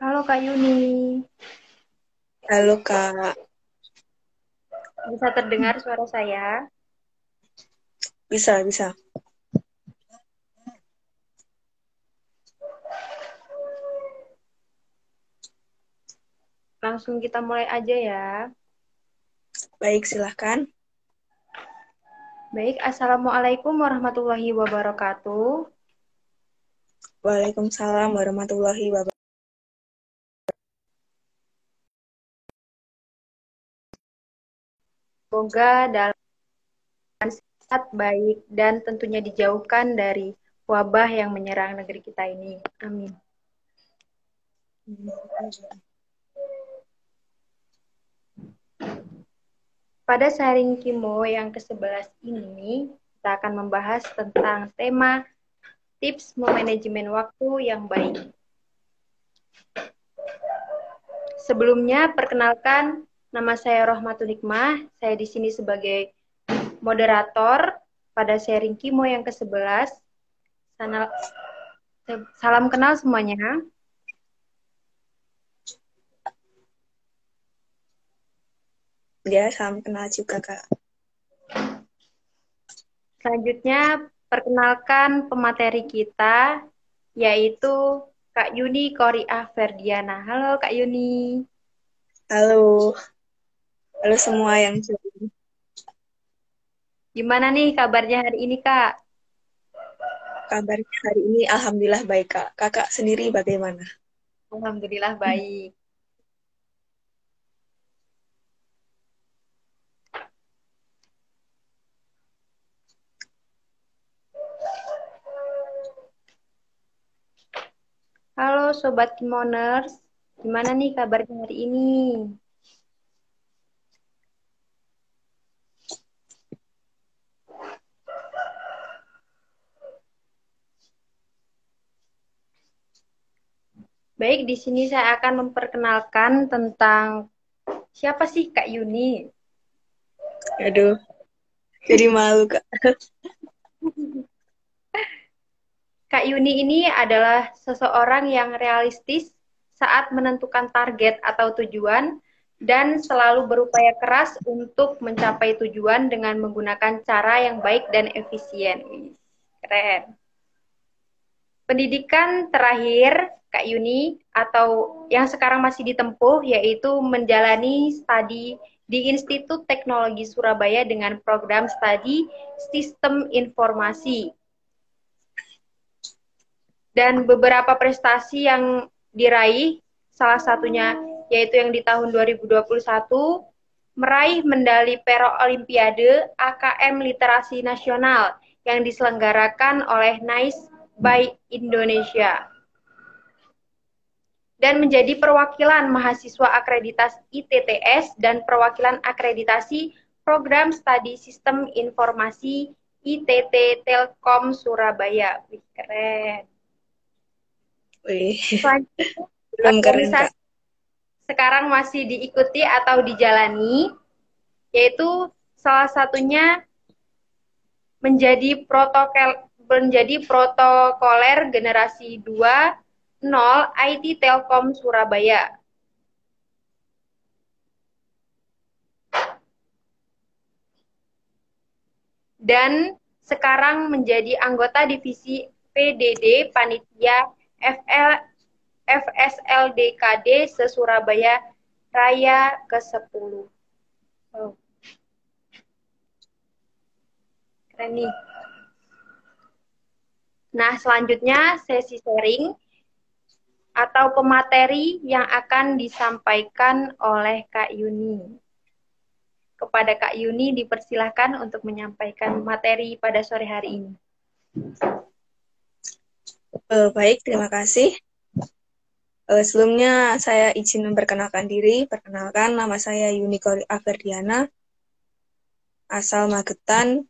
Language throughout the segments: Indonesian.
Halo Kak Yuni. Halo Kak. Bisa terdengar suara saya? Bisa, bisa. Langsung kita mulai aja ya. Baik, silahkan. Baik, Assalamualaikum warahmatullahi wabarakatuh. Waalaikumsalam warahmatullahi wabarakatuh. Semoga dalam sehat baik dan tentunya dijauhkan dari wabah yang menyerang negeri kita ini. Amin. Pada sharing Kimo yang ke-11 ini, kita akan membahas tentang tema tips memanajemen waktu yang baik. Sebelumnya, perkenalkan Nama saya Rohmatul Hikmah. Saya di sini sebagai moderator pada sharing Kimo yang ke-11. Salam kenal semuanya. Ya, salam kenal juga, Kak. Selanjutnya, perkenalkan pemateri kita, yaitu Kak Yuni Koriah Ferdiana. Halo, Kak Yuni. Halo. Halo semua yang join. Gimana nih kabarnya hari ini, Kak? Kabarnya hari ini Alhamdulillah baik, Kak. Kakak sendiri bagaimana? Alhamdulillah baik. Halo Sobat Kimoners, gimana nih kabarnya hari ini? Baik, di sini saya akan memperkenalkan tentang siapa sih Kak Yuni. Aduh, jadi malu Kak. Kak Yuni ini adalah seseorang yang realistis saat menentukan target atau tujuan dan selalu berupaya keras untuk mencapai tujuan dengan menggunakan cara yang baik dan efisien. Keren. Pendidikan terakhir Kak Yuni atau yang sekarang masih ditempuh yaitu menjalani studi di Institut Teknologi Surabaya dengan program studi Sistem Informasi. Dan beberapa prestasi yang diraih, salah satunya yaitu yang di tahun 2021 meraih medali Perak Olimpiade AKM Literasi Nasional yang diselenggarakan oleh NICE by Indonesia dan menjadi perwakilan mahasiswa akreditasi ITTS dan perwakilan akreditasi program studi sistem informasi ITT Telkom Surabaya. Wih, keren. Wih. Belum keren, Kak. Sekarang masih diikuti atau dijalani, yaitu salah satunya menjadi protokol menjadi protokoler generasi 2 0 IT Telkom Surabaya. Dan sekarang menjadi anggota divisi PDD Panitia FL FSLDKD se-Surabaya Raya ke-10. Oh. Keren nih. Nah, selanjutnya sesi sharing atau pemateri yang akan disampaikan oleh Kak Yuni. Kepada Kak Yuni dipersilahkan untuk menyampaikan materi pada sore hari ini. Uh, baik, terima kasih. Uh, sebelumnya saya izin memperkenalkan diri. Perkenalkan, nama saya Yunikori Averdiana, asal Magetan,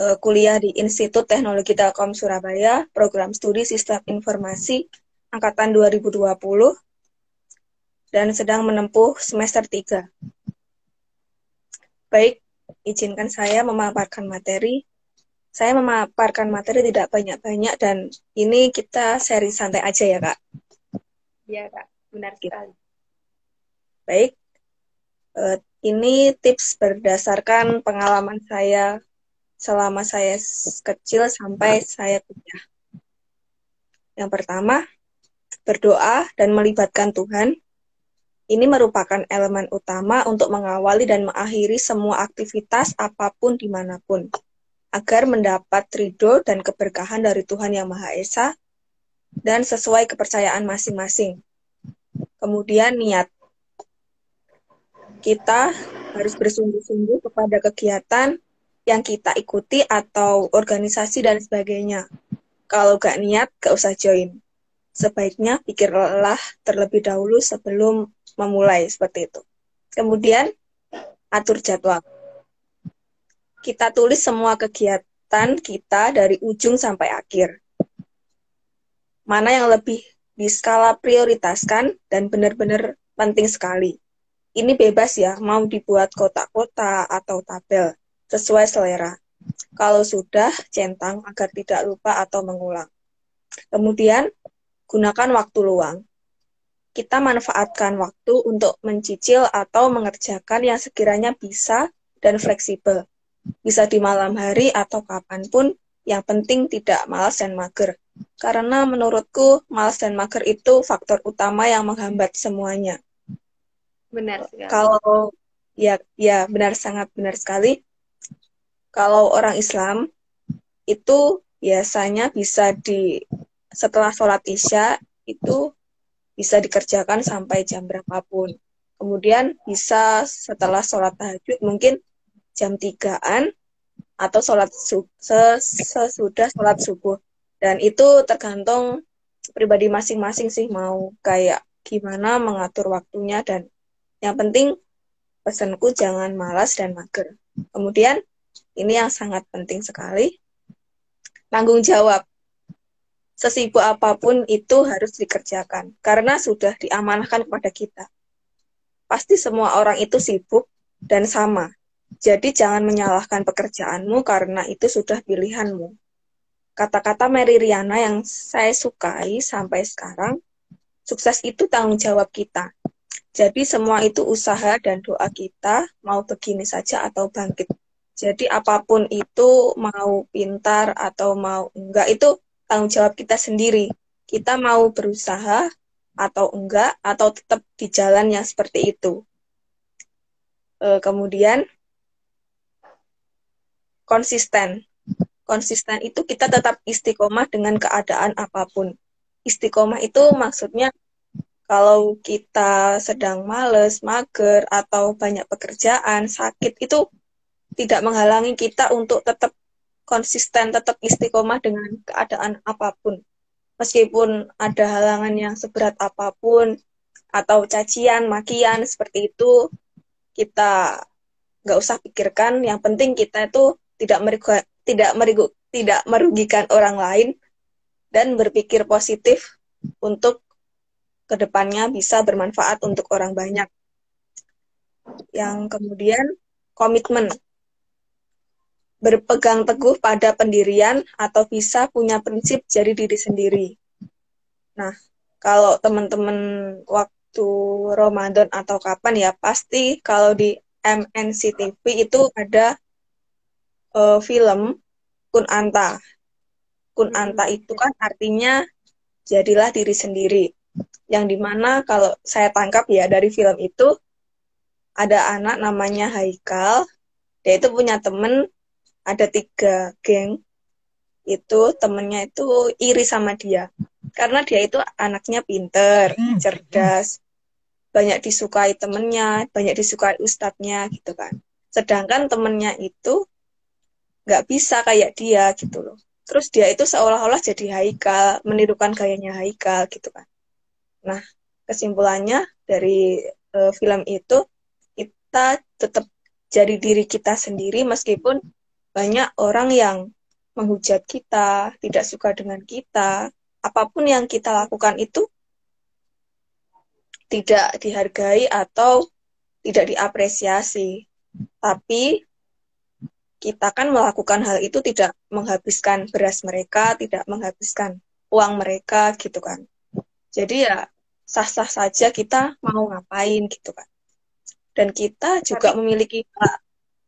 uh, kuliah di Institut Teknologi Telkom Surabaya, program studi Sistem Informasi angkatan 2020 dan sedang menempuh semester 3. Baik, izinkan saya memaparkan materi. Saya memaparkan materi tidak banyak-banyak dan ini kita seri santai aja ya, Kak. Iya, Kak. Benar sekali. Baik. Uh, ini tips berdasarkan pengalaman saya selama saya kecil sampai saya kuliah. Yang pertama, berdoa dan melibatkan Tuhan. Ini merupakan elemen utama untuk mengawali dan mengakhiri semua aktivitas apa pun di mana pun, agar mendapat ridho dan keberkahan dari Tuhan Yang Maha Esa dan sesuai kepercayaan masing-masing. Kemudian niat. Kita harus bersungguh-sungguh kepada kegiatan yang kita ikuti atau organisasi dan sebagainya. Kalau gak niat, gak usah join. Sebaiknya pikirlah terlebih dahulu sebelum memulai seperti itu. Kemudian, atur jadwal. Kita tulis semua kegiatan kita dari ujung sampai akhir. Mana yang lebih di skala prioritaskan dan benar-benar penting sekali. Ini bebas ya, mau dibuat kotak-kotak atau tabel sesuai selera. Kalau sudah, centang agar tidak lupa atau mengulang. Kemudian, gunakan waktu luang. Kita manfaatkan waktu untuk mencicil atau mengerjakan yang sekiranya bisa dan fleksibel. Bisa di malam hari atau kapan pun, yang penting tidak malas dan mager. Karena menurutku, malas dan mager itu faktor utama yang menghambat semuanya. Benar sekali. Kalau ya ya benar sangat benar sekali kalau orang Islam itu biasanya bisa di setelah sholat isya itu bisa dikerjakan sampai jam berapapun. Kemudian bisa setelah sholat tahajud mungkin jam tigaan atau sholat sesudah sholat subuh. Dan itu tergantung pribadi masing-masing sih mau kayak gimana mengatur waktunya dan yang penting pesanku jangan malas dan mager. Kemudian ini yang sangat penting sekali. Tanggung jawab. Sesibuk apa pun itu harus dikerjakan karena sudah diamanahkan kepada kita. Pasti semua orang itu sibuk dan sama. Jadi jangan menyalahkan pekerjaanmu karena itu sudah pilihanmu. Kata-kata Mary Riana yang saya sukai sampai sekarang, sukses itu tanggung jawab kita. Jadi semua itu usaha dan doa kita, mau begini saja atau bangkit. Jadi apa pun itu mau pintar atau mau enggak itu tanggung jawab kita sendiri. Kita mau berusaha atau enggak atau tetap di jalan yang seperti itu. E, kemudian konsisten. Konsisten itu kita tetap istiqomah dengan keadaan apa pun. Istiqomah itu maksudnya kalau kita sedang males, mager, atau banyak pekerjaan, sakit, itu tidak menghalangi kita untuk tetap konsisten, tetap istiqomah dengan keadaan apa pun. Meskipun ada halangan yang seberat apa pun, atau cacian, makian, seperti itu, kita nggak usah pikirkan. Yang penting kita itu tidak merigu, tidak merigu, tidak merugikan orang lain dan berpikir positif untuk ke depannya bisa bermanfaat untuk orang banyak. Yang kemudian komitmen berpegang teguh pada pendirian atau bisa punya prinsip jadi diri sendiri. Nah, kalau teman-teman waktu Ramadan atau kapan ya pasti kalau di MNC TV itu ada uh, film Kun Anta. Kun Anta itu kan artinya jadilah diri sendiri. Yang di mana kalau saya tangkap ya dari film itu ada anak namanya Haikal, dia itu punya temen ada tiga geng itu temennya itu iri sama dia karena dia itu anaknya pinter, hmm. cerdas, banyak disukai temennya, banyak disukai ustadznya gitu kan. Sedangkan temennya itu nggak bisa kayak dia gitu loh. Terus dia itu seolah-olah jadi Haikal, menirukan gayanya Haikal gitu kan. Nah, kesimpulannya dari uh, film itu kita tetap jadi diri kita sendiri meskipun banyak orang yang menghujat kita, tidak suka dengan kita, apa pun yang kita lakukan itu tidak dihargai atau tidak diapresiasi. Tapi kita kan melakukan hal itu tidak menghabiskan beras mereka, tidak menghabiskan uang mereka gitu kan. Jadi ya sah-sah saja kita mau ngapain gitu kan. Dan kita juga Tapi, memiliki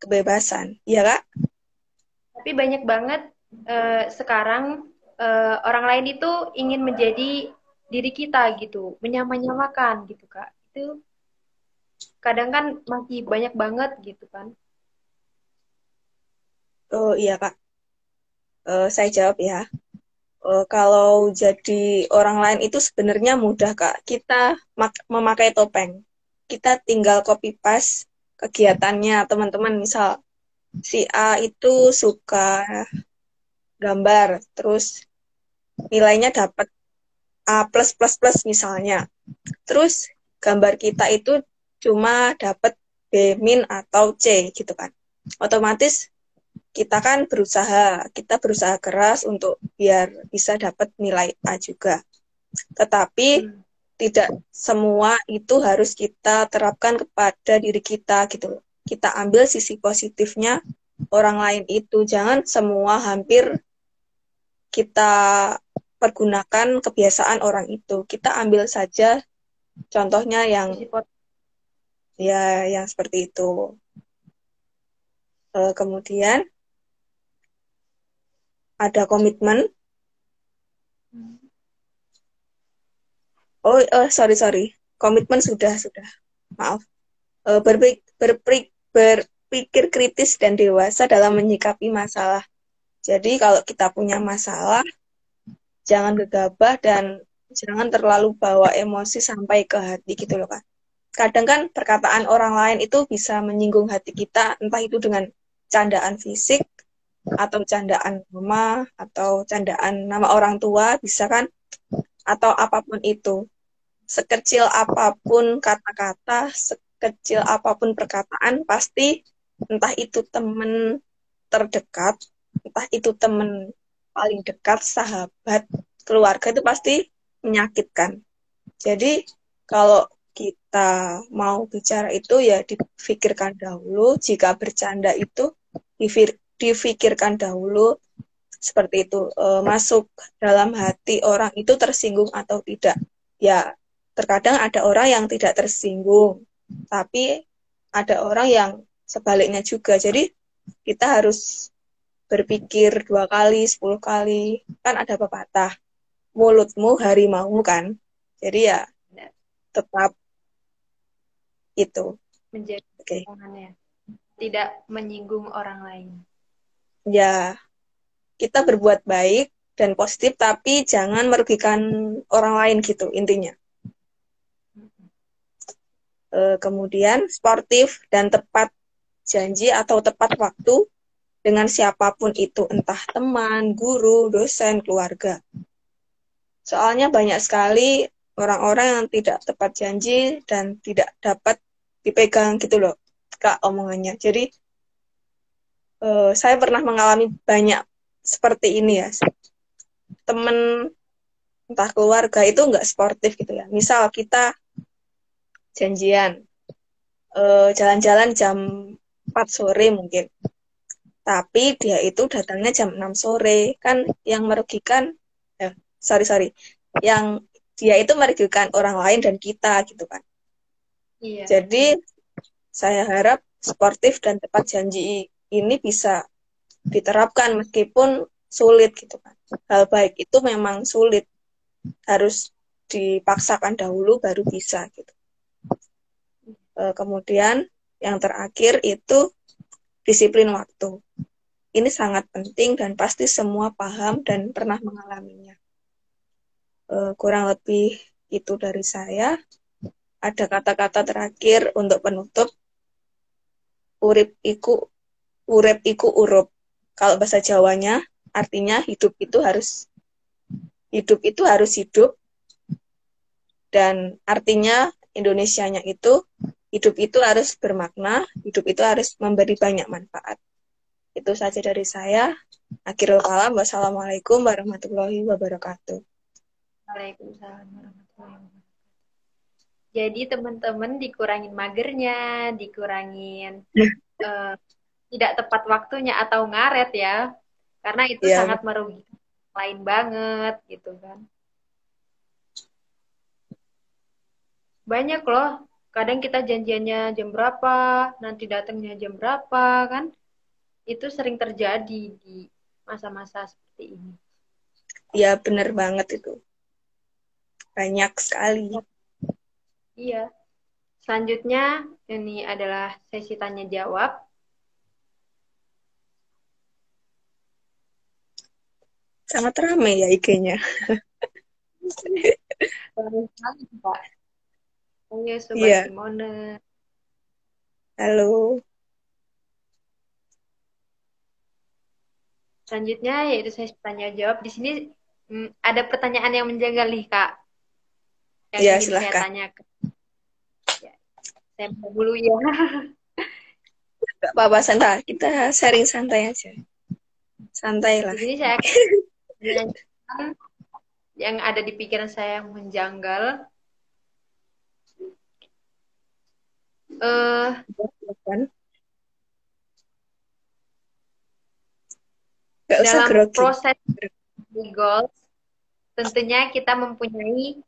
kebebasan, ya kak? Tapi banyak banget uh, sekarang uh, orang lain itu ingin menjadi diri kita gitu, menyamanyamakan gitu kak. Itu kadang kan masih banyak banget gitu kan. Oh iya kak, uh, saya jawab ya. Uh, kalau jadi orang lain itu sebenarnya mudah kak. Kita memakai topeng, kita tinggal copy paste kegiatannya teman-teman. Misal si A itu suka gambar, terus nilainya dapat A plus plus plus misalnya. Terus gambar kita itu cuma dapat B min atau C gitu kan. Otomatis kita kan berusaha, kita berusaha keras untuk biar bisa dapat nilai A juga. Tetapi hmm. tidak semua itu harus kita terapkan kepada diri kita gitu. Kita ambil sisi positifnya orang lain itu. Jangan semua hampir kita pergunakan kebiasaan orang itu. Kita ambil saja contohnya yang ya yang seperti itu. Uh, kemudian ada komitmen. Oh, uh, sorry sorry, komitmen sudah sudah. Maaf. Uh, berpik, berpik, berpikir kritis dan dewasa dalam menyikapi masalah jadi kalau kita punya masalah, jangan gegabah dan jangan terlalu bawa emosi sampai ke hati gitu loh kan. Kadang kan perkataan orang lain itu bisa menyinggung hati kita, entah itu dengan candaan fisik atau candaan mama atau candaan nama orang tua bisa kan atau apa pun itu. Sekecil apa pun kata-kata, sekecil apa pun perkataan pasti entah itu teman terdekat entah itu teman paling dekat, sahabat, keluarga itu pasti menyakitkan. Jadi kalau kita mau bicara itu ya difikirkan dahulu, jika bercanda itu difikirkan dahulu seperti itu e, masuk dalam hati orang itu tersinggung atau tidak. Ya, terkadang ada orang yang tidak tersinggung, tapi ada orang yang sebaliknya juga. Jadi kita harus berpikir dua kali, sepuluh kali. Kan ada pepatah, mulutmu harimau kan. Jadi ya tetap itu. Menjadi okay. Tidak menyinggung orang lain. Ya, kita berbuat baik dan positif, tapi jangan merugikan orang lain gitu intinya. E, kemudian sportif dan tepat janji atau tepat waktu dengan siapa pun itu, entah teman, guru, dosen, keluarga. Soalnya banyak sekali orang-orang yang tidak tepat janji dan tidak dapat dipegang gitu loh, Kak, omongannya. Jadi, uh, saya pernah mengalami banyak seperti ini ya. Temen, entah keluarga itu nggak sportif gitu ya. Misal kita janjian, eh, jalan-jalan uh, jam 4 sore mungkin. Tapi dia itu datangnya jam 6 sore. Kan yang merugikan eh, sorry sorry. Yang dia itu merugikan orang lain dan kita gitu kan. Iya. jadi saya harap sportif dan tepat janji ini bisa diterapkan meskipun sulit gitu kan. Hal baik itu memang sulit. Harus dipaksakan dahulu baru bisa gitu e, kemudian yang terakhir itu disiplin waktu. Ini sangat penting dan pasti semua paham dan pernah mengalaminya. Uh, kurang lebih itu dari saya. Ada kata-kata terakhir untuk penutup. Urip iku urip iku urup. Kalau bahasa Jawanya artinya hidup itu harus hidup itu harus hidup dan artinya Indonesianya itu hidup itu harus bermakna, hidup itu harus memberi banyak manfaat. Itu saja dari saya. Akhirul kalam. Wassalamualaikum warahmatullahi wabarakatuh. Waalaikumsalam warahmatullahi wabarakatuh. Jadi teman-teman dikurangin magernya, dikurangin uh, tidak tepat waktunya atau ngaret ya, karena itu yeah. sangat merugikan lain banget gitu kan. Banyak loh, kadang kita janjiannya jam berapa, nanti datangnya jam berapa kan, itu sering terjadi di masa-masa seperti ini. Ya benar banget itu, banyak sekali. Iya. Selanjutnya ini adalah sesi tanya jawab. Sangat ramai ya IG-nya. Pak. Halo Sobat yeah. Simone. Halo. Selanjutnya yaitu saya tanya jawab. Di sini hmm, ada pertanyaan yang menjanggal nih Kak. Yang ya, ingin silahkan. saya tanyakan. Saya dulu ya. Gak apa-apa, santai. Kita sharing santai aja. Santai lah. Ini saya yang ada di pikiran saya yang menjanggal. Uh, Gak usah dalam grogi. proses goals, tentunya kita mempunyai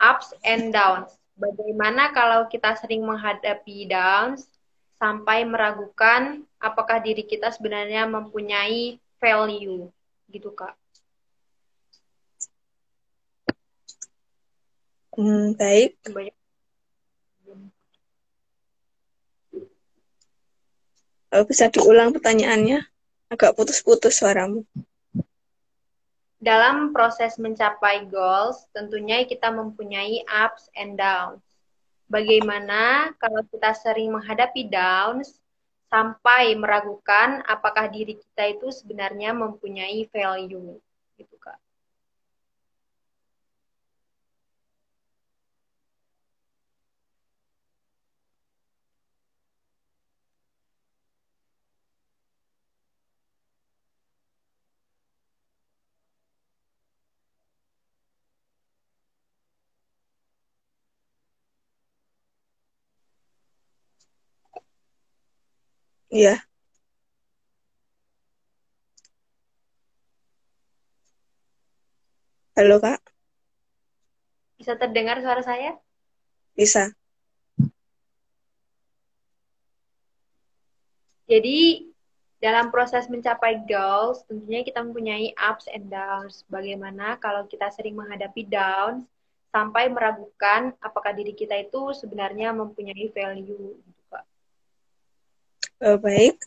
ups and downs. Bagaimana kalau kita sering menghadapi downs sampai meragukan apakah diri kita sebenarnya mempunyai value gitu kak? Hmm, baik. Kalau bisa diulang pertanyaannya, agak putus-putus suaramu dalam proses mencapai goals, tentunya kita mempunyai ups and downs. Bagaimana kalau kita sering menghadapi downs sampai meragukan apakah diri kita itu sebenarnya mempunyai value, gitu kak. Iya. Halo, Kak. Bisa terdengar suara saya? Bisa. Jadi, dalam proses mencapai goals, tentunya kita mempunyai ups and downs. Bagaimana kalau kita sering menghadapi downs sampai meragukan apakah diri kita itu sebenarnya mempunyai value uh, baik.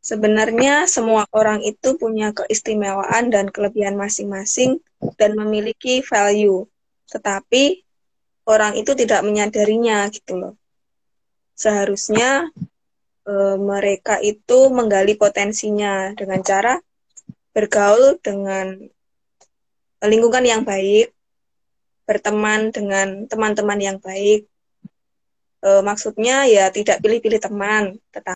Sebenarnya semua orang itu punya keistimewaan dan kelebihan masing-masing dan memiliki value. Tetapi orang itu tidak menyadarinya gitu loh. Seharusnya e, mereka itu menggali potensinya dengan cara bergaul dengan lingkungan yang baik, berteman dengan teman-teman yang baik. E, maksudnya ya tidak pilih-pilih teman, tetapi